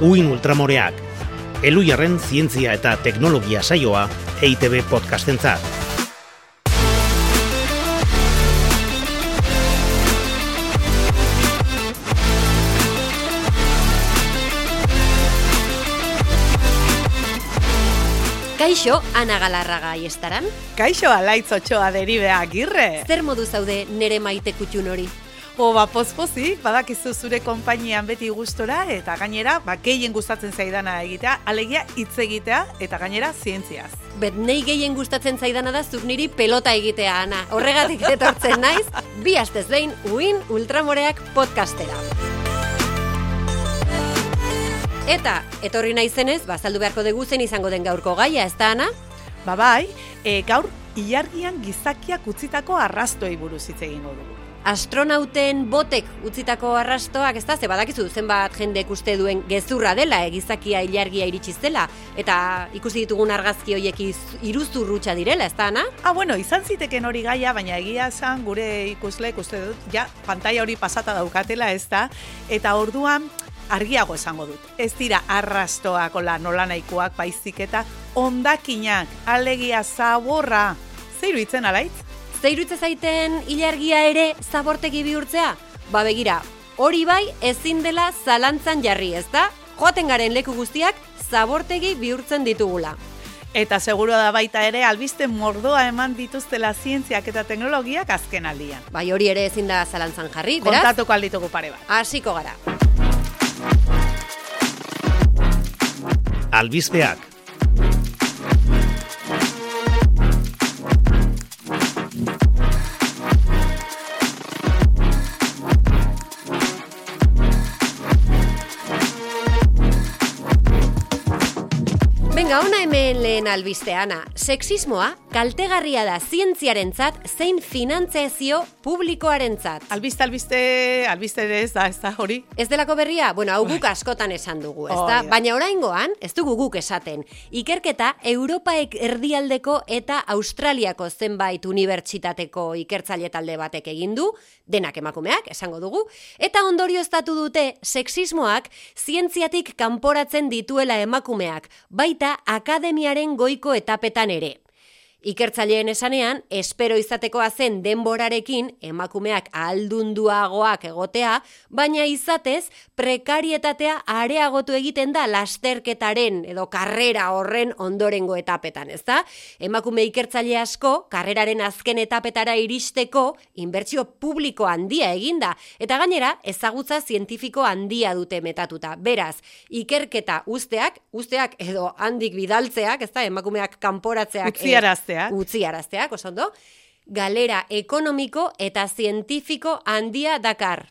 Uin Ultramoreak, Elujarren zientzia eta teknologia saioa EITB podcastentzat. Kaixo, Ana Galarraga estaran? Kaixo, alaitz otxoa deribea agirre. Zer modu zaude nere maite kutxun hori? O, ba, pozpozi, badakizu zure konpainian beti gustora eta gainera, ba, gehien gustatzen zaidana egitea, alegia hitz egitea eta gainera zientziaz. Bet, nei gehien gustatzen zaidana da zuk niri pelota egitea, Ana. Horregatik etortzen naiz, bi astez behin, uin ultramoreak podcastera. Eta, etorri naizenez, bazaldu beharko dugu zen izango den gaurko gaia, ez da, Ana? Ba, bai, e, gaur, ilargian gizakiak utzitako arrastoi buruz hitz egingo dugu. Astronauten botek utzitako arrastoak, ez da, ze badakizu zenbat jendek uste duen gezurra dela, egizakia ilargia iritsi zela, eta ikusi ditugun argazki horiek iruzurrutxa direla, ez da, Ana? Ah, bueno, izan ziteken hori gaia, baina egia esan gure ikusle, uste dut, ja, pantalla hori pasata daukatela, ez da, eta orduan, argiago esango dut. Ez dira arrastoak ola nola nahikoak baizik eta ondakinak, alegia zaborra. Zeiru itzen alaitz? Zeiru itzen zaiten ilargia ere zabortegi bihurtzea? Ba begira, hori bai ezin dela zalantzan jarri ez da? Joaten garen leku guztiak zabortegi bihurtzen ditugula. Eta seguro da baita ere albiste mordoa eman dituztela zientziak eta teknologiak azken aldian. Bai hori ere ezin da zalantzan jarri, beraz? Kontatuko alditugu pare bat. Hasiko gara. Albizpeak. Lehen albisteana. Sexismoa kaltegarria da zientziarentzat zein finantzazio publikoarentzat. Albiste, albiste, albiste ere ez da, ez da, hori? Ez delako berria? Bueno, hau guk askotan esan dugu, ez da? Oh, Baina oraingoan, ez dugu guk esaten. Ikerketa Europaek erdialdeko eta Australiako zenbait unibertsitateko ikertzaile talde batek egin du, denak emakumeak, esango dugu, eta ondorio estatu dute sexismoak zientziatik kanporatzen dituela emakumeak, baita akademiaren goiko etapetan ere. Ikertzaileen esanean, espero izatekoa zen denborarekin emakumeak ahaldunduagoak egotea, baina izatez prekarietatea areagotu egiten da lasterketaren edo karrera horren ondorengo etapetan, ezta? Emakume ikertzaile asko karreraren azken etapetara iristeko inbertsio publiko handia eginda eta gainera ezagutza zientifiko handia dute metatuta. Beraz, ikerketa usteak, usteak edo handik bidaltzeak, ezta? Emakumeak kanporatzeak Utziarazteak. Utziarazteak, oso ondo, galera ekonomiko eta zientifiko handia dakar.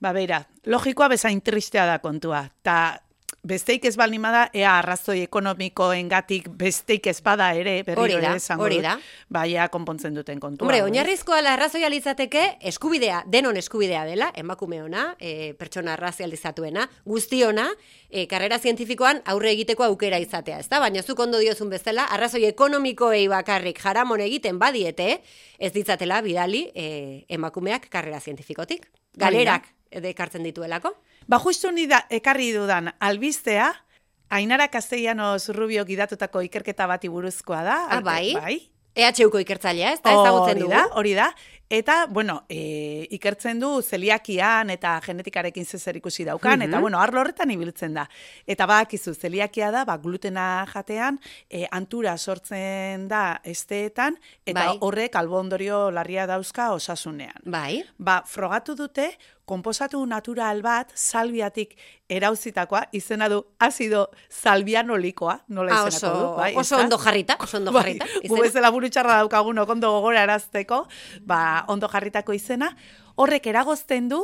Ba, beira, logikoa bezain tristea da kontua. Ta besteik ez balimada, ea arrazoi ekonomikoengatik besteik ez bada ere, berriro Hori da, ere esango hori da. baia konpontzen duten kontua. Hombre, oinarrizkoa arrazoia litzateke eskubidea, denon eskubidea dela, emakume ona, e, pertsona arrazializatuena, guztiona, e, karrera zientifikoan aurre egiteko aukera izatea, ezta? Baina zuk ondo diozun bezala, arrazoi ekonomikoei bakarrik jaramon egiten badiete, ez ditzatela bidali e, emakumeak karrera zientifikotik. Galerak ekartzen dituelako. Ba, justu ni da, ekarri dudan albistea, Ainara Castellanos Rubio gidatutako ikerketa bati buruzkoa da. Ah, bai? Bai. EHUko ikertzailea, ez da ezagutzen dugu. da, hori da. Eta, bueno, e, ikertzen du zeliakian eta genetikarekin zezer ikusi daukan, Mhm. eta, bueno, arlo horretan ibiltzen da. Eta badakizu, zeliakia da, ba, glutena jatean, e, antura sortzen da esteetan, eta Bai. horrek albondorio larria dauzka osasunean. Bai. Ba, frogatu dute, konposatu natural bat salbiatik erauzitakoa, izena du azido salbianolikoa, nola Ah, izenako oso, du, bai, oso ondo jarrita, oso ondo Bai, jarrita. gu izena. bezala buru txarra daukagun ondo gogora erazteko, ba, ondo jarritako izena, horrek eragozten du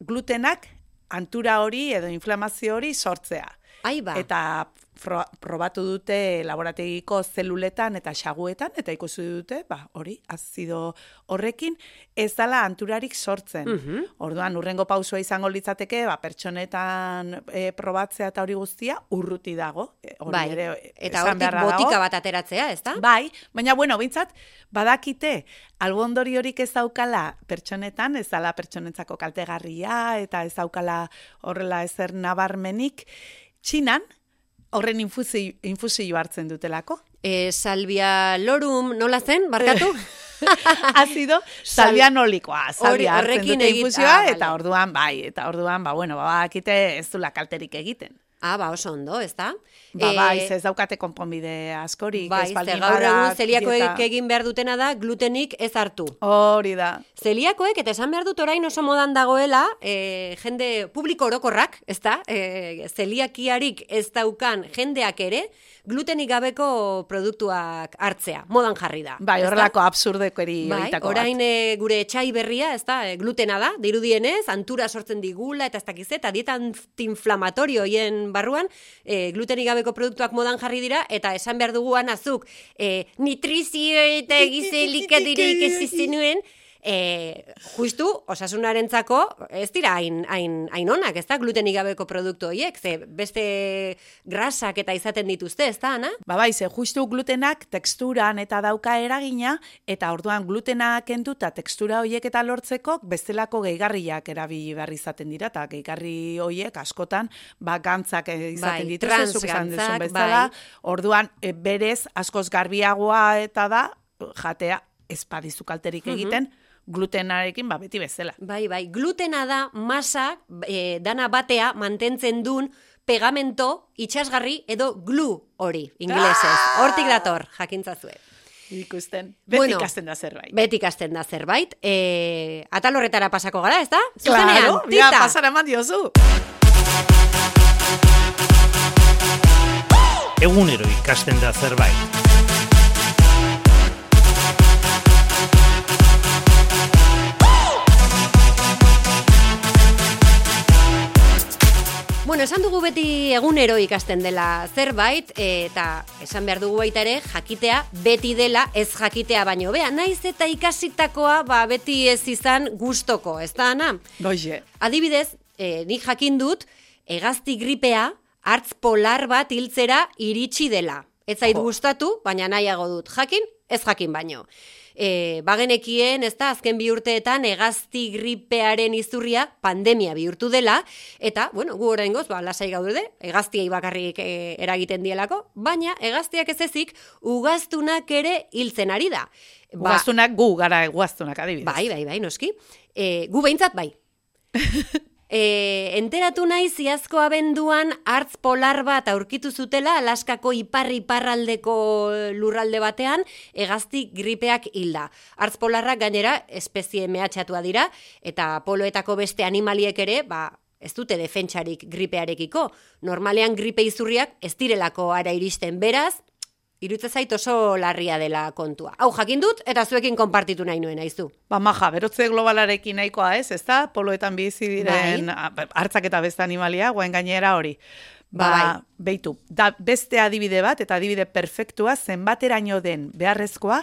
glutenak antura hori edo inflamazio hori sortzea. Ai ba. Eta probatu dute laborategiko zeluletan eta xaguetan, eta ikusi dute, ba, hori, azido horrekin, ez dala anturarik sortzen. Mhm. Orduan, urrengo pausua izango litzateke, ba, pertsonetan e, probatzea eta hori guztia urruti dago. E, hori Bai, ere, eta hortik beharra dago. botika bat ateratzea, ez da? Bai, baina bueno, bintzat, badakite, albondori horik ez daukala pertsonetan, ez dala pertsonentzako kaltegarria, eta ez daukala horrela ezer nabarmenik, txinan, horren infusi, infusio hartzen dutelako. E, salvia lorum nola zen, barkatu? Azido salvianolikoa, salvia hartzen horrekin dute egit- infusioa, ah, eta vale. orduan, bai, eta orduan, ba, bueno, ba, badakite ez dula kalterik egiten. ah, ba, oso ondo, ez da? Ba, E, bai, ez daukate konponbide askorik, Bai, ez gaur egun zeliakoek egin behar dutena da glutenik ez hartu. Hori da. Zeliakoek, eta esan behar dut orain oso modan dagoela, e, jende publiko orokorrak, ez da? E, zeliakiarik ez daukan jendeak ere, glutenik gabeko produktuak hartzea, modan jarri da. Bai, horrelako absurdekori Bai, horietako bat. orain e, gure etxai berria, ez da, glutena da, dirudienez, antura sortzen digula, eta ez dakiz, eta dieta antiinflamatorio hoien barruan, e, glutenik gabeko produktuak modan jarri dira, eta esan behar duguan azuk, e, nitrizio eta egizelikadurik ez izenuen, e, justu, osasunarentzako, ez dira hain, hain, hain onak, ez da, glutenik gabeko produktu horiek, ze beste grasak eta izaten dituzte, ez da, Ana? Ba bai, ze justu glutenak teksturan eta dauka eragina, eta orduan glutena kenduta tekstura hoiek eta lortzeko bestelako gehigarriak erabili behar izaten dira, eta gehigarri hoiek askotan ba, gantzak eh, izaten Bai, dituzte, duzun transgantzak, bezala, bai. orduan e, berez askoz garbiagoa eta da, jatea ez badizu kalterik egiten, glutenarekin ba, beti bezala. Bai, bai, glutena da masa e, dana batea mantentzen duen pegamento itxasgarri edo glu hori, inglesez. Ah! Hortik dator, jakintzazue. Ikusten, beti Bueno, ikasten da zerbait. Beti ikasten da zerbait. E, atal horretara pasako gara, ez da? Claro, Zuzenean, ja, tita! pasara eman diozu. Egunero ikasten da zerbait. Bueno, esan dugu beti egunero ikasten dela zerbait, eta esan behar dugu baita ere, jakitea beti dela ez jakitea baino. Bea, naiz eta ikasitakoa ba, beti ez izan gustoko, ez da, Ana? Doize. Adibidez, eh, nik jakin dut, egazti gripea hartz polar bat hiltzera iritsi dela. Ez zait gustatu, baina nahiago dut. Jakin, ez jakin baino. E, bagenekien, ez da, azken bi urteetan egazti gripearen izurria pandemia bihurtu dela, eta, bueno, gu oraingoz, ba, lasai gaude, egaztiei bakarrik e, eragiten dielako, baina egaztiak ez ezik, ugaztunak ere hiltzen ari da. Ba, Ugaztunak gu gara ugaztunak adibidez. Bai, bai, bai, noski. E, gu behintzat bai. E, enteratu nahi ziazko abenduan hartz polar bat aurkitu zutela Alaskako ipar-iparraldeko lurralde batean egazti gripeak hilda. Hartz polarrak gainera espezie mehatxatua dira eta poloetako beste animaliek ere, ba, ez dute defentsarik gripearekiko. Normalean gripe izurriak ez direlako ara iristen beraz, Irutze zait oso larria dela kontua. Hau jakin dut eta zuekin konpartitu nahi nuen aizu. Ba, maja, berotze globalarekin nahikoa ez, ez da? Poloetan bizi diren Bai. hartzak eta beste animalia, guen gainera hori. Ba, Bai. beitu, da beste adibide bat, eta adibide perfektua, zenbateraino den beharrezkoa,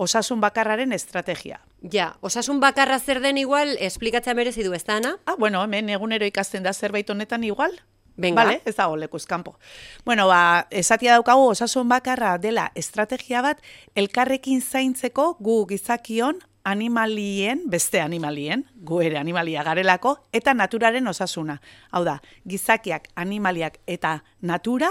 osasun bakarraren estrategia. Ja, osasun bakarra zer den igual, esplikatzea merezi du ez da, Ana? Ah, bueno, hemen egunero ikasten da zerbait honetan igual? Venga. Vale, ez dago lekuz kanpo. Bueno, ba, esatia daukagu osasun bakarra dela estrategia bat elkarrekin zaintzeko gu gizakion animalien, beste animalien, gu ere animalia garelako, eta naturaren osasuna. Hau da, gizakiak, animaliak eta natura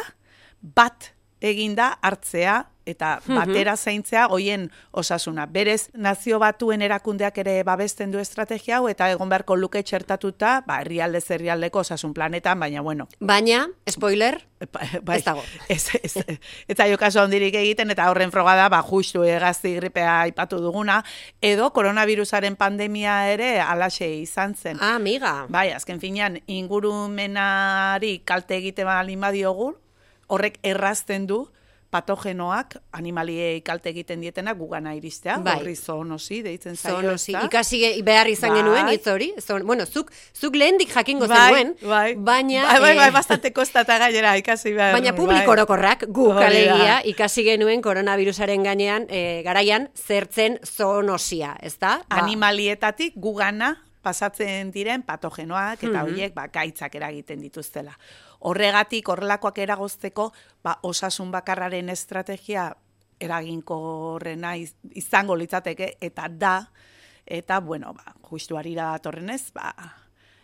bat eginda hartzea eta batera zaintzea hoien osasuna. Berez, nazio batuen erakundeak ere babesten du estrategia hau eta egon beharko luke txertatuta, ba, herrialde herrialdeko osasun planetan, baina bueno, Baina, spoiler, Ba- bai, Ez dago. Ez, ez, ez zaio kaso handirik egiten, eta horren froga da, ba, justu egazti gripea aipatu duguna, edo koronavirusaren pandemia ere alaxe izan zen. ah, amiga. Bai, azken finean, ingurumenari kalte egite balin badiogu, horrek errazten du patogenoak, animaliei kalte egiten dietenak gugana iristea, Bai. horri zoonosi deitzen zaio, Zonosi, ezta? ikasi behar izan Bai. genuen, hitz hori. Zon, bueno, zuk, zuk lehendik jakingo bai, zenuen, bai. baina... bai, bai, bai, eh, bastante kostata gainera ikasi behar. Baina bai. publiko orokorrak guk alegia ikasi genuen koronavirusaren gainean e, garaian zertzen zoonosia, ezta? Ba, animalietatik gugana pasatzen diren patogenoak eta Mhm. horiek ba, gaitzak eragiten dituztela. Horregatik horrelakoak eragozteko ba, osasun bakarraren estrategia eraginkorrena iz- izango litzateke eta da eta bueno, ba, justu harira datorrenez, ba,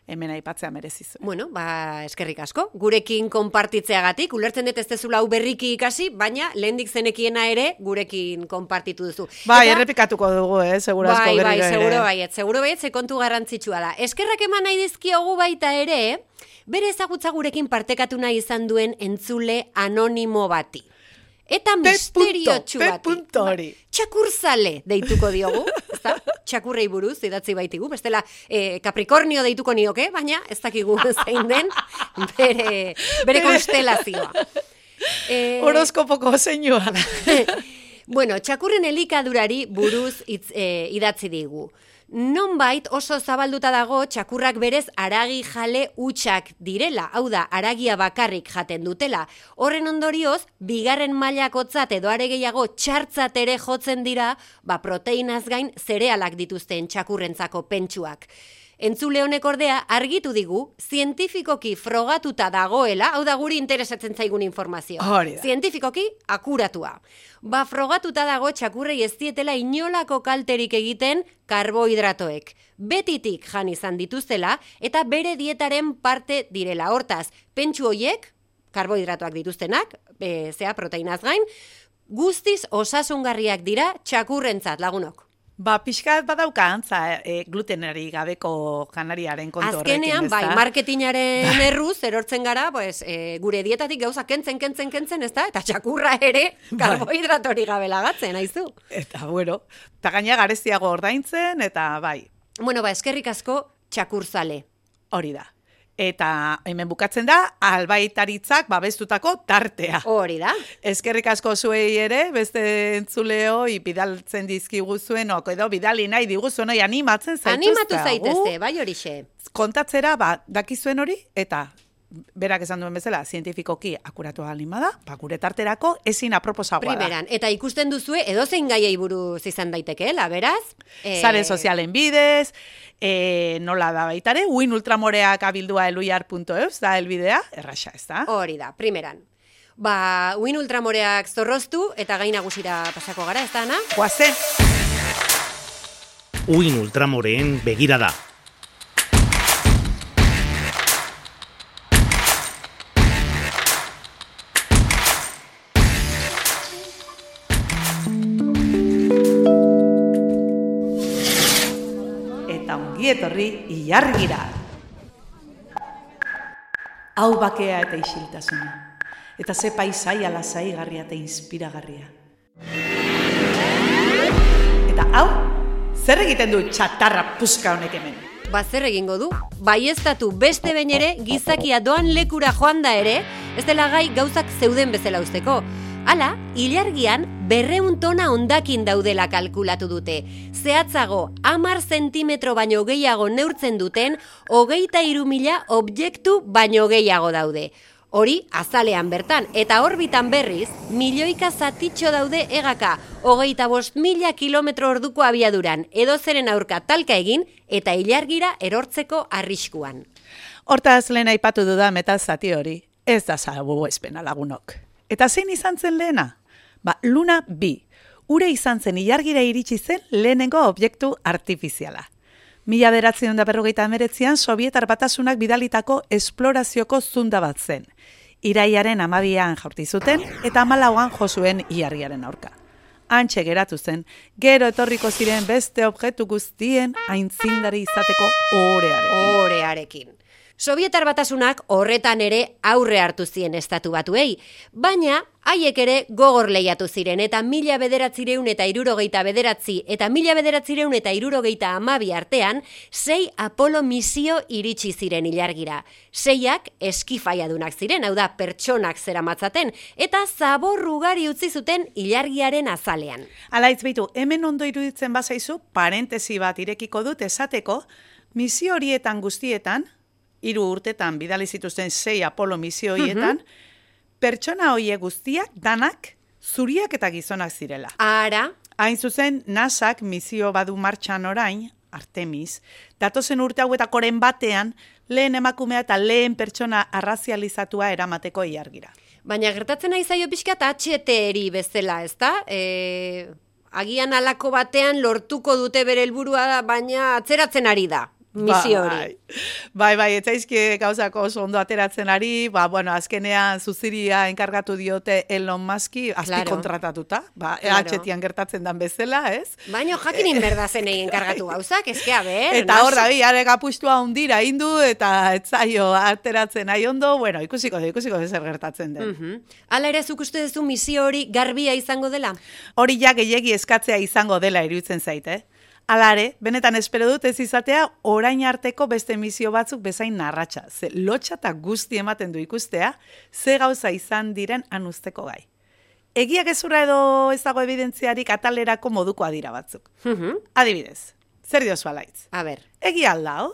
hemen aipatzea merezizu. Bueno, ba, eskerrik asko. Gurekin konpartitzeagatik, ulertzen dut ez dezula hau berriki ikasi, baina lehendik zenekiena ere gurekin konpartitu duzu. Bai, Eta- errepikatuko dugu, eh, segurazko Bai, bai, berriro ere. seguro baiet, seguro baiet, ze kontu garrantzitsua da. Eskerrak eman nahi dizkiogu baita ere, bere ezagutza gurekin partekatu nahi izan duen entzule anonimo bati. Eta P. misteriotsu P. bati. hori. Ba, Txakurzale deituko diogu, ezta? Txakurrei buruz idatzi baitigu, bestela eh, Capricornio deituko nioke, baina ez dakigu zein den bere, bere konstelazioa. Eh, Horoskopoko zeinua. Bueno, txakurren elikadurari buruz itz, e, idatzi digu. Nonbait oso zabalduta dago txakurrak berez aragi jale utxak direla, hau da, aragia bakarrik jaten dutela. Horren ondorioz, bigarren mailakotzat edo are gehiago txartzat ere jotzen dira, ba proteinaz gain zerealak dituzten txakurrentzako pentsuak. Entzule honek ordea argitu digu, zientifikoki frogatuta dagoela, hau da guri interesatzen zaigun informazio. Hori da. Zientifikoki akuratua. Ba, frogatuta dago txakurrei ez dietela inolako kalterik egiten karbohidratoek. Betitik jan izan dituztela eta bere dietaren parte direla. Hortaz, pentsu hoiek, karbohidratoak dituztenak, e, zea proteinaz gain, guztiz osasungarriak dira txakurrentzat lagunok. Ba, pixkat badauka antza e, glutenari gabeko janariaren kontu Azkenean, horrekin, bai, marketingaren erruz, erortzen gara, pues, e, gure dietatik gauza kentzen, kentzen, kentzen, ez da? Eta txakurra ere, Bai. karbohidratori gabe lagatzen, haizu. Eta, bueno, eta gaina garestiago ordaintzen, eta bai, Bueno, ba, eskerrik asko txakurzale. hori da. Eta hemen bukatzen da, albaitaritzak babestutako tartea. Hori da. Eskerrik asko zuei ere, beste entzuleo, bidaltzen dizkigu zuen, ok, edo bidali nahi diguzuen, oi, animatzen zaituzte. Animatu zaitezte, bai horixe. kontatzera, ba, dakizuen hori, eta berak esan duen bezala, zientifikoki akuratua alima da, ba, gure tarterako ezin aproposagoa da. Primeran, eta ikusten duzue, edozein gaiei buruz izan daitekeela, beraz? Eh, Zare sozialen bidez, e, nola da baitare, uin ultramoreak abildua eluiar.eus, da elbidea, erraxa ez da? Hori da, primeran. Ba, uin ultramoreak zorroztu eta gain nagusira pasako gara, ez da, Ana? Goazen, Uin ultramoreen begirada. Etorri ilargira. Hau bakea eta isiltasuna. Eta ze paisaia lasaigarria eta inspiragarria. Eta hau, zer egiten du txatarra puska honek hemen? Ba, zer egingo du? Baieztatu beste behin ere, gizakia doan lekura joan da ere, ez dela gai gauzak zeuden bezala usteko. Hala, ilargian berreun tona ondakin daudela kalkulatu dute. Zehatzago, amar zentimetro baino gehiago neurtzen duten, hogeita iru mila objektu baino gehiago daude. Hori azalean bertan, eta orbitan berriz, milioika zatitxo daude egaka, hogeita bost mila kilometro orduko abiaduran, edo zeren aurka talka egin, eta ilargira erortzeko arriskuan. Hortaz lehen aipatu dudan eta zati hori, ez da zabu espena lagunok. Eta zein izan zen lehena? Ba, Luna B. Ure izan zen ilargira iritsi zen lehenengo objektu artifiziala. Mila beratzen da berrogeita emeretzean, Sovietar batasunak bidalitako esplorazioko zunda bat zen. Iraiaren amabian jaurti zuten eta amalauan josuen ilargiaren aurka. Antxe geratu zen, gero etorriko ziren beste objektu guztien aintzindari izateko orearekin. Orearekin. Sovietar batasunak horretan ere aurre hartu zien estatu batuei, baina haiek ere gogor lehiatu ziren eta mila bederatzireun eta irurogeita bederatzi eta mila bederatzireun eta irurogeita amabi artean, sei Apolo misio iritsi ziren ilargira. Seiak eskifaiadunak ziren, hau da pertsonak zera matzaten, eta zaborrugari utzi zuten ilargiaren azalean. Ala bitu, hemen ondo iruditzen bazaizu, parentesi bat irekiko dut esateko, misio horietan guztietan, hiru urtetan bidali zituzten sei Apolo misioietan, pertsona hoie guztiak danak zuriak eta gizonak zirela. Ara, Hain zuzen, NASAk misio badu martxan orain, Artemis, datozen urte hauetakoren batean, lehen emakumea eta lehen pertsona arrazializatua eramateko iargira. baina gertatzen nahi zaio pixka eta HTRI bezala, ezta? E, agian alako batean lortuko dute bere helburua baina atzeratzen ari da. Misio hori. Bai, bai, ez zaizki gauzako oso ondo ateratzen ari, ba, bueno, azkenean zuziria enkargatu diote Elon Muski, azpi Claro. kontratatuta, ba, Claro. EH-tian gertatzen dan bezala, ez? Baina jakinin berdazen egin kargatu gauzak, eske a ber. Eta hor, da, bi, are gapustua hundira indu, eta etzaio ateratzen nahi ondo, bueno, ikusiko, da, ikusiko da zer gertatzen den. Mhm. Hala ere zuk uste duzu misio hori garbia izango dela? Hori ja gehiegi eskatzea izango dela iruditzen zait, eh? Alare, benetan espero dut ez izatea orain arteko beste misio batzuk bezain narratxa. Ze lotxa eta guzti ematen du ikustea, ze gauza izan diren anuzteko gai. Egia gezurra edo ez dago evidentziarik atalerako modukoa dira batzuk. Mhm. Adibidez, zer diozu alaitz? A ber, Egia aldao,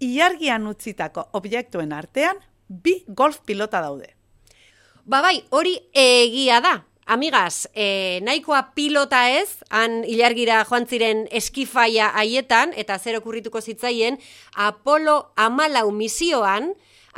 iargian utzitako objektuen artean, bi golf pilota daude. Ba bai, hori egia da. Amigas, e, nahikoa pilota ez, han ilargira joan ziren eskifaia haietan, eta zer okurrituko zitzaien, Apolo amalau misioan,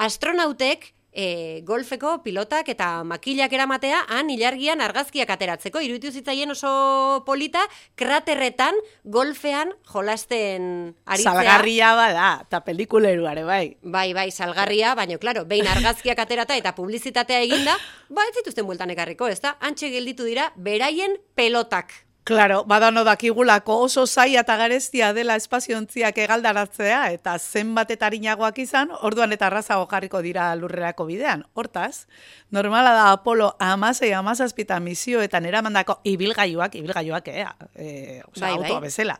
astronautek e, golfeko pilotak eta makilak eramatea han ilargian argazkiak ateratzeko. Iruditu zitzaien oso polita, kraterretan golfean jolasten aritzea. Salgarria bada, eta pelikuleruare, bai. Bai, bai, salgarria, baina, klaro, behin argazkiak aterata eta publizitatea eginda, ba, ez zituzten bueltan ekarriko, ez da? Antxe gelditu dira, beraien pelotak. Claro, badano dakigulako oso zaila eta garestia dela espaziontziak egaldaratzea eta zenbat eta arinagoak izan, orduan eta arrazago jarriko dira lurrerako bidean. Hortaz, normala da Apolo amasei amazazpita misioetan eramandako ibilgailuak, ibilgailuak, eh, e, oza, Bai, bai. autoa bezala,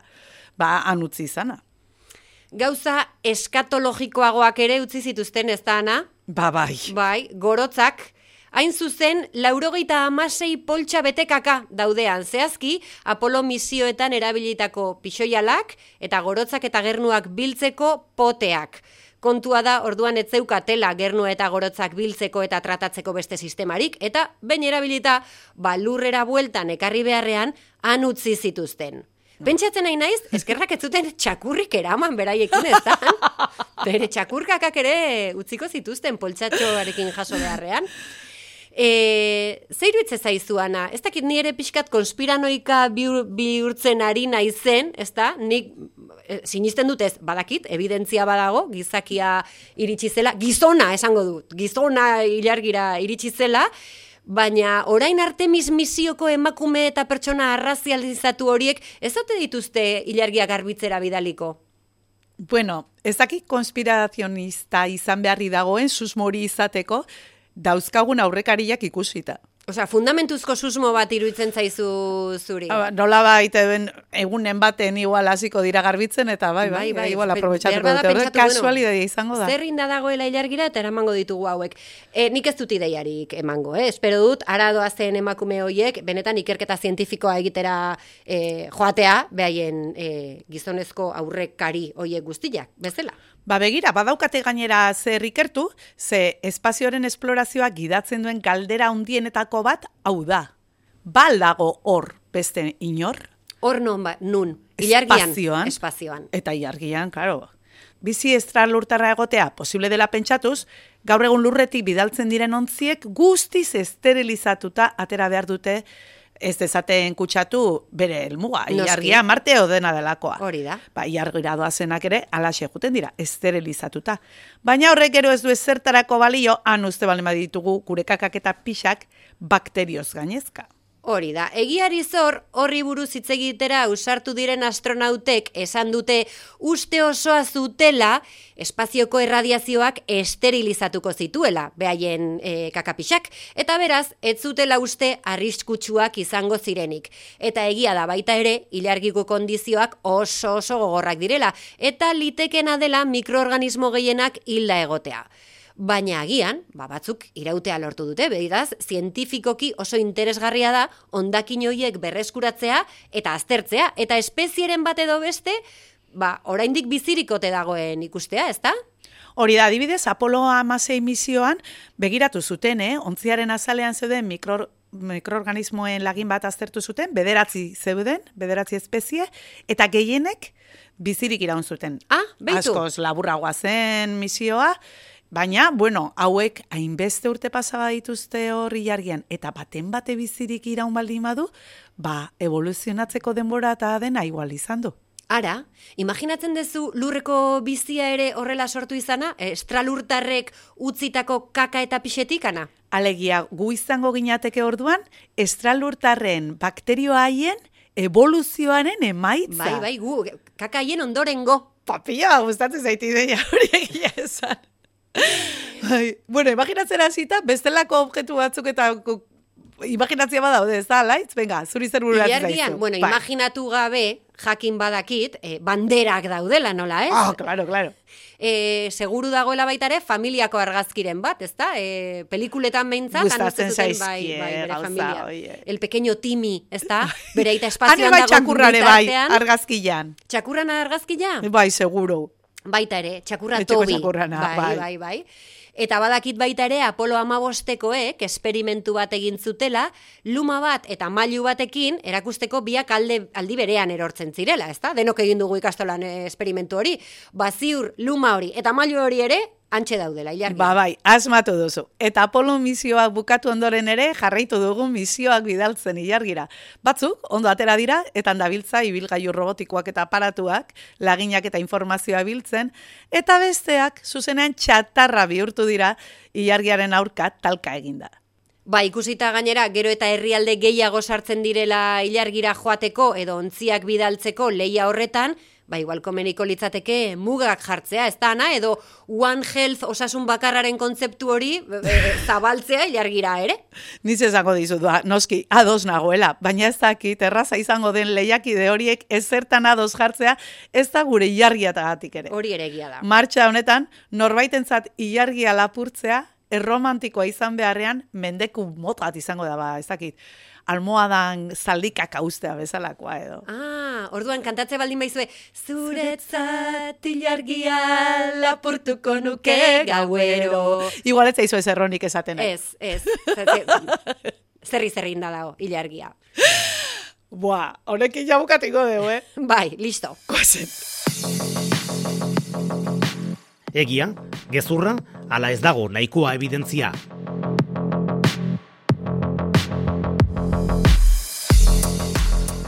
ba, anutzi izana. Gauza eskatologikoagoak ere utzi zituzten ez da, Ana? Ba, bai. Bai, gorotzak, hain zuzen, laurogeita amasei poltsa betekaka daudean zehazki, Apolo misioetan erabilitako pixoialak eta gorotzak eta gernuak biltzeko poteak. Kontua da, orduan ez zeukatela gernua eta gorotzak biltzeko eta tratatzeko beste sistemarik, eta behin erabilita, ba, lurrera bueltan ekarri beharrean, han utzi zituzten. Pentsatzen nahi naiz, eskerrak ez zuten txakurrik eraman beraiekin ez da? Bere txakurkakak ere utziko zituzten poltsatxoarekin jaso beharrean. E, zeiru itze zaizu, Ana? Ez dakit ni ere pixkat konspiranoika bihur- bihurtzen ari naizen, ez da? Nik e, sinisten dut ez, badakit, evidentzia badago, gizakia iritsi zela, gizona esango dut, gizona ilargira iritsi zela, baina orain Artemis misioko emakume eta pertsona arrazializatu horiek ez ote dituzte ilargia garbitzera bidaliko? Bueno, ez dakit konspirazionista izan beharri dagoen susmori izateko, dauzkagun aurrekariak ikusita. Osea, fundamentuzko susmo bat iruditzen zaizu zuri. Ah, Nola baita egunen baten igual hasiko dira garbitzen eta bai, bai, bai, igual Be- aprobetxatuko beharbada dute. Horrek kasualidadia izango da. Zer inda dagoela ilargira eta eramango ditugu hauek. E, nik ez dut ideiarik emango, eh? Espero dut, ara doazen emakume hoiek, benetan ikerketa zientifikoa egitera e, joatea, behaien e, gizonezko aurrekari hoiek guztiak, bezala. Ba begira, badaukate gainera zer ikertu, ze espazioaren esplorazioa gidatzen duen galdera hundienetako bat, hau da. Bal dago hor beste inor, Hor non, ba, nun, ilargian, espazioan, espazioan. eta ilargian, claro. Bizi estralurtarra egotea posible dela pentsatuz, gaur egun lurretik bidaltzen diren ontziek guztiz esterilizatuta atera behar dute ez dezaten kutsatu bere helmuga. Noski. Ilargia Marte odena delakoa. Hori da. Ba, iargira doazenak ere, alaxe juten dira, esterilizatuta. Baina horrek gero ez du ezertarako balio, han uste balen baditugu gure kakak eta pixak bakterioz gainezka. Hori da, egiari zor horri buruz hitz egitera usartu diren astronautek esan dute uste osoa zutela espazioko erradiazioak esterilizatuko zituela, behaien e, kakapixak, eta beraz, ez zutela uste arriskutsuak izango zirenik. Eta egia da baita ere, ilargiko kondizioak oso oso gogorrak direla, eta litekena dela mikroorganismo gehienak hilda egotea baina agian, ba, batzuk irautea lortu dute, behiraz, zientifikoki oso interesgarria da ondakin hoiek berreskuratzea eta aztertzea, eta espezieren bat edo beste, ba, oraindik bizirikote dagoen ikustea, ezta? Hori da, adibidez, Apolo amasei misioan begiratu zuten, eh? ontziaren azalean zeuden mikro, mikroorganismoen lagin bat aztertu zuten, bederatzi zeuden, bederatzi espezie, eta gehienek bizirik iraun zuten. Ah, behitu. Askoz laburragoa zen misioa, Baina, bueno, hauek hainbeste urte pasaba dituzte horri jargian, eta baten bate bizirik iraun baldin badu, ba, evoluzionatzeko denbora eta dena igual izan du. Ara, imaginatzen duzu lurreko bizia ere horrela sortu izana, estralurtarrek utzitako kaka eta pixetik, ana? Alegia, gu izango ginateke orduan, estralurtarren bakterio haien evoluzioaren emaitza. Bai, bai, gu, kaka haien ondorengo. Papia, gustatzen zaiti ideia hori egia esan. Bai, bueno, imaginatzen hasita bestelako objektu batzuk eta imaginatzia badaude, ez da, laitz? Venga, zuri zer bururatzen zaizu. bueno, ba. imaginatu gabe, jakin badakit, eh, banderak daudela, nola, ez? Oh, claro, claro. Eh, seguru dagoela baita ere, familiako argazkiren bat, ez da? Eh, pelikuletan behintzat, Gustatzen zaizkie, bai, bai, bere gauza, familia. oie. El pequeño Timi, ez da? Bere aita espazioan Hane bai txakurrare bai, argazkilan. Txakurran argazkila? Bai, seguro. Baita ere, txakurra Etxeko tobi. txakurrana, bai, bai. bai, bai. Eta badakit baita ere Apolo amabostekoek esperimentu bat egin zutela, luma bat eta mailu batekin erakusteko biak alde, aldi berean erortzen zirela, ezta? Denok egin dugu ikastolan eh, esperimentu hori. Baziur, luma hori eta mailu hori ere antxe daudela, ilargi. Ba, bai, asmatu duzu. Eta Apolo misioak bukatu ondoren ere, jarraitu dugu misioak bidaltzen ilargira. Batzuk, ondo atera dira, eta dabiltza ibilgailu robotikoak eta aparatuak, laginak eta informazioa biltzen, eta besteak, zuzenean txatarra bihurtu dira, ilargiaren aurka talka eginda. Ba, ikusita gainera, gero eta herrialde gehiago sartzen direla ilargira joateko edo ontziak bidaltzeko leia horretan, ba, igual komeniko litzateke mugak jartzea, ez da, ana, edo One Health osasun bakarraren kontzeptu hori e, e, zabaltzea ilargira ere. Niz esango dizut, ba, noski, ados nagoela, baina ez dakit, erraza izango den lehiakide horiek ez zertan ados jartzea, ez da gure ilargiatagatik ere. Hori ere egia da. Martxa honetan, norbaitentzat ilargia lapurtzea, erromantikoa izan beharrean, mendeku motat izango da, ba, ez dakit, almohadan zaldikak austea bezalakoa edo. Ah, orduan kantatze baldin baizue, zuretzat ilargia lapurtuko nuke gauero. Igual ez zaizu ez erronik esaten. eh? Ez, ez. Zerri, zerri inda dago, ilargia. Buah, honekin ja bukatiko dugu, eh? Bai, listo. Goazen. Egia, gezurra, ala ez dago nahikoa evidentzia.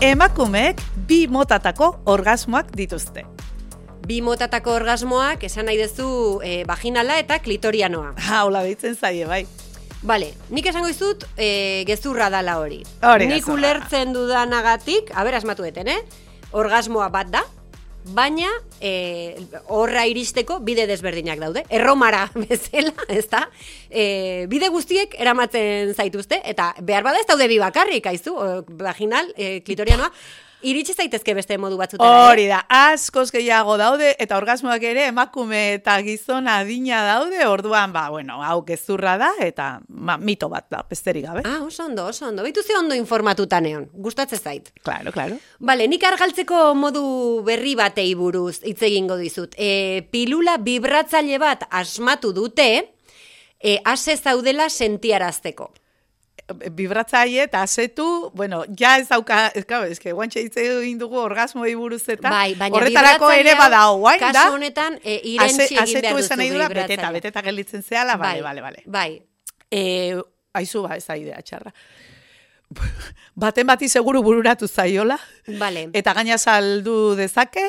Emakumeek bi motatako orgasmoak dituzte. Bi motatako orgasmoak esan nahi duzu e, vaginala eta klitorianoa. Ha, hola deitzen zaie, bai. Bale, nik esango izut e, gezurra dala hori. Hori nik ulertzen dudanagatik, haber asmatueten, eh? Orgasmoa bat da, baina e, horra iristeko bide desberdinak daude. Erromara bezala, ez da? E, bide guztiek eramatzen zaituzte, eta behar bada ez daude bi bakarrik, aizu, o, vaginal, e, klitorianoa, iritsi zaitezke beste modu batzutera. eh? Hori da, askoz gehiago daude, eta orgasmoak ere emakume eta gizon adina daude, orduan, ba, bueno, hau gezurra da, eta ma, mito bat da, besterik gabe. Ah, oso ondo, oso ondo. Baitu ze ondo informatuta neon. Gustatzen zait. Claro, claro. Bale, nik argaltzeko modu berri batei buruz hitz egingo dizut. E, pilula vibratzaile bat asmatu dute, e, ase zaudela sentiarazteko. Vibratzaile eta asetu, bueno, ja ez dauka, claro, ez que guantxe hitz egin dugu orgasmoi buruz eta bai, horretarako ere hau, badao, guain, da? Kasu honetan, e, irentsi Ase- egin behar esan duzu nahi dula, beteta, beteta gelditzen zehala, bale, Bai, bale, bale. Bai, E, aizu ba, ez da idea txarra. Baten bati seguru bururatu zaiola, bale. eta gaina saldu dezake,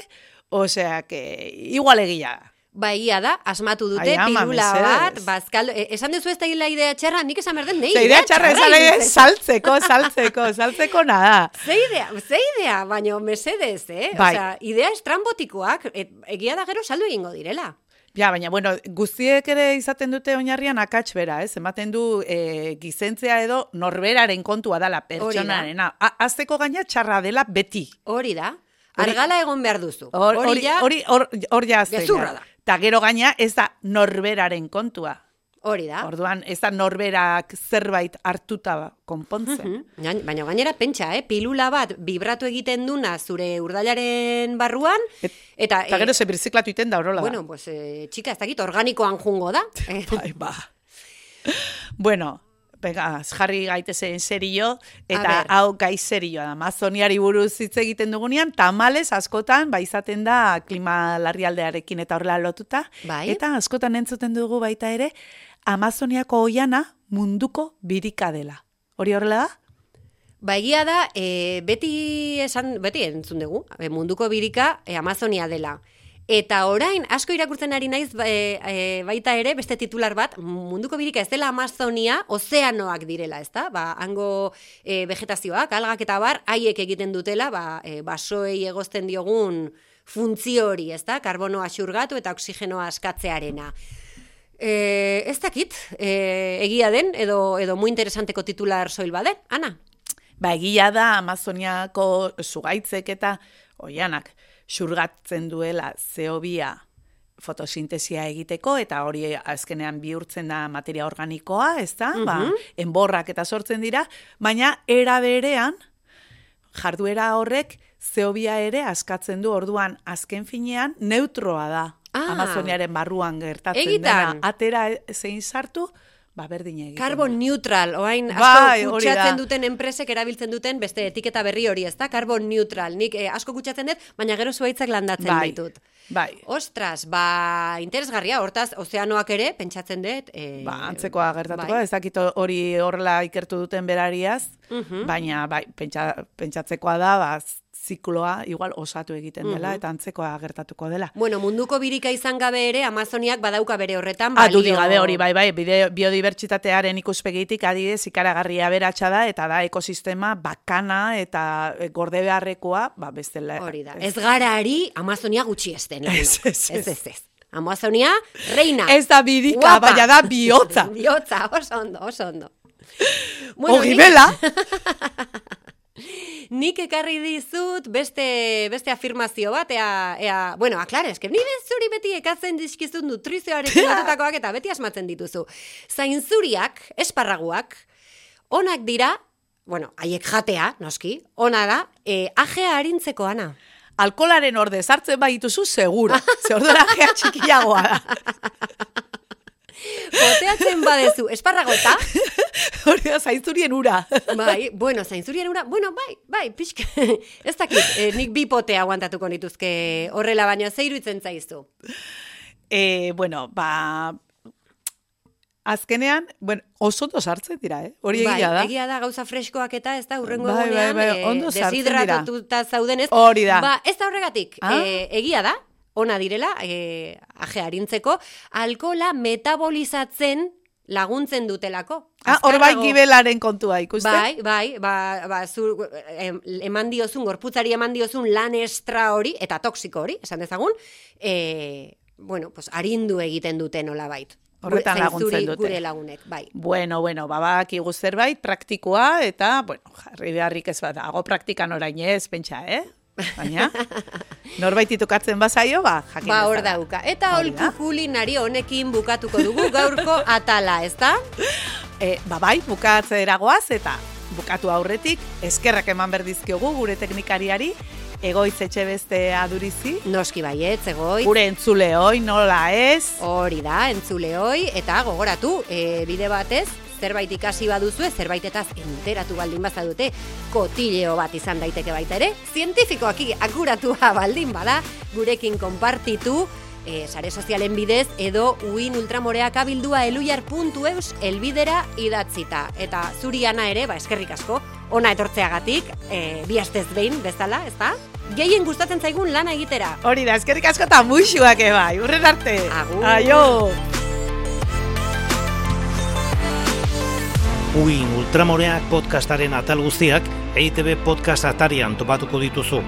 osea, que igual egia. da. Ba, egia da, asmatu dute, Ai, ama, mesedez. bat, bazkaldo, e, esan dezu ez da hila idea txarra, nik esan behar den, nei, idea txarra esan ere zen. saltzeko, saltzeko, saltzeko nada. Ze idea, ze idea, baina mesedez, eh? Bai. Osea, idea estrambotikoak, et, egia da gero saldu egingo direla. Ja, baina, bueno, guztiek ere izaten dute oinarrian akats bera, ez? Ematen du e, gizentzea edo norberaren kontua dela pertsonarena. Azteko gaina txarra dela beti. Hori da, argala egon behar duzu. Hor- Hori ja, hori hor hor ja azten gezurra da. Ta gero gaina ez da norberaren kontua. hori da. Orduan ez da norberak zerbait hartuta konpontzen. Gain- Baina gainera pentsa, eh? pilula bat vibratu egiten duna zure urdailaren barruan, Et- eta... Eta eh, gero ze birziklatu iten da horrela. Bueno, pues, eh, txika, ez dakit, organikoan jungo da. Bai, ba. bueno, Venga, jarri gaitezen serio, eta hau gai serioa da. Amazoniari buruz hitz egiten dugunean, tamales askotan, ba izaten da klima larrialdearekin eta horrela lotuta. Bai. Eta askotan entzuten dugu baita ere, Amazoniako oiana munduko birika dela. Hori horrela da? Ba, egia da, e, beti esan, beti entzun dugu, e, munduko birika e, Amazonia dela. Eta orain, asko irakurtzen ari naiz ba, e, e, baita ere, beste titular bat, munduko birika ez dela Amazonia, ozeanoak direla, ezta? Ba, hango e, vegetazioak, algak eta bar, haiek egiten dutela, ba, e, basoei egozten diogun funtzio hori, ezta? Karbonoa xurgatu eta oksigenoa askatzearena. E, ez dakit, e, egia den, edo, edo muy interesanteko titular soil baden, Ana? Ba, egia da Amazoniako zugaitzek eta oianak xurgatzen duela zeobia fotosintesia egiteko eta hori azkenean bihurtzen da materia organikoa, ez da? Ba, enborrak eta sortzen dira, baina era berean jarduera horrek zeobia ere askatzen du orduan azken finean neutroa da. Ah. Amazoniaren barruan gertatzen Egitan. dena. Atera zein sartu, ba berdin egiten. Carbon da. neutral, oain asko Bai, kutsatzen da. duten enpresek erabiltzen duten beste etiketa berri hori, ez da? Carbon neutral. Nik eh, asko kutsatzen dut, baina gero zuaitzak landatzen Bai, ditut. bai. Ostras, ba, interesgarria, hortaz, ozeanoak ere, pentsatzen dut. Eh, Ba, antzekoa gertatuko, bai. ez dakit hori horrela ikertu duten berariaz, Mhm. baina bai, pentsa, pentsatzekoa da, ba, zikloa igual osatu egiten dela, Mhm. eta antzekoa gertatuko dela. Bueno, munduko birika izan gabe ere, Amazoniak badauka bere horretan, Ah, balio... dudik gabe hori, bai, bai, bide, biodibertsitatearen ikuspegitik adidez ikaragarria beratxa da, eta da ekosistema bakana eta eh, gorde beharrekoa, ba, bestela. Hori da. Ez gara ari Amazonia gutxi esten. Ez, ez, ez. ez, ez, ez. Amazonia, reina. Ez da birika, baina da bihotza. bihotza, oso ondo, oso ondo. nik- Ogibela, Nik ekarri dizut beste, beste afirmazio bat, ea, ea, bueno, aklara, eske, ni zuri beti ekatzen dizkizut nutrizioarekin lotutakoak eta beti asmatzen dituzu. Zainzuriak, esparraguak, onak dira, bueno, haiek jatea, noski, ona da, e, ajea harintzeko ana. alkolaren orde sartzen baituzu, seguro. Ze ordura gea txikiagoa da. Poteatzen badezu, esparrago eta, Hori da, zainzurien ura. bai, bueno, zainzurien ura, bueno, bai, bai, pixka, ez dakit, eh, nik bi pote aguantatuko nituzke horrela, baina ze iruditzen zaizu. E, bueno, ba, azkenean, bueno, oso ondo sartzen dira, eh? Hori egia da. Bai, egia da gauza freskoak eta ez da urrengo Bai, bai, egunean bai, eh, ondo sartzen dira. zaudenez. Hori da. Ba, ez da horregatik. Ah. Eh, egia da, ona direla, eh, aje harintzeko, alkola metabolizatzen laguntzen dutelako. Ah, hor bai gibelaren kontua ikusten. Bai, bai, ba, ba, zu, em, eman diozun, gorputzari eman diozun lan estra hori, eta toxiko hori, esan dezagun, e, bueno, pues, arindu egiten dute nola bait. Horretan laguntzen dute. Gure lagunek, bai. Bueno, bueno, babakigu zerbait, praktikoa, eta, bueno, jarri beharrik ez bat, hago praktikan orain ez, pentsa, eh? Baina, norbait itukatzen bazaio, ba, jakin Ba, hor dauka. Eta holku kulinari honekin bukatuko dugu gaurko atala, ezta? E, ba, bai, bukatze eragoaz, eta bukatu aurretik, eskerrak eman berdizkiogu gure teknikariari, egoitz etxe beste adurizi, Noski baiet, zegoi. gure entzule hoi, nola ez, Hori da, entzule hoi, eta gogoratu, e, bide batez, zerbait ikasi baduzue, zerbaitetaz enteratu baldin bazadute, kotileo bat izan daiteke baita ere, zientifikoak akuratua baldin bada, gurekin konpartitu, e, sare sozialen bidez, edo uin ultramoreak abildua eluiar.eus elbidera idatzita. Eta zuri ana ere, ba, eskerrik asko, ona etortzeagatik, e, bi astez behin bezala, ezta? gehien gustatzen zaigun lana egitera. Hori da, eskerrik asko eta muixuak bai, urren arte. Agur. Aio. Uin Ultramoreak podcastaren atal guztiak EITB podcast atarian topatuko dituzu.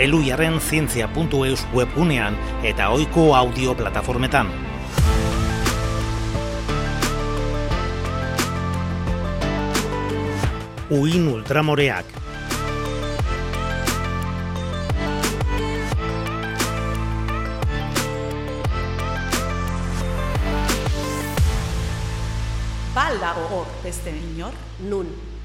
Eluiaren zientzia.eus webgunean eta ohiko audio plataformetan. Uin Ultramoreak Bal dago hor beste inor. Nun.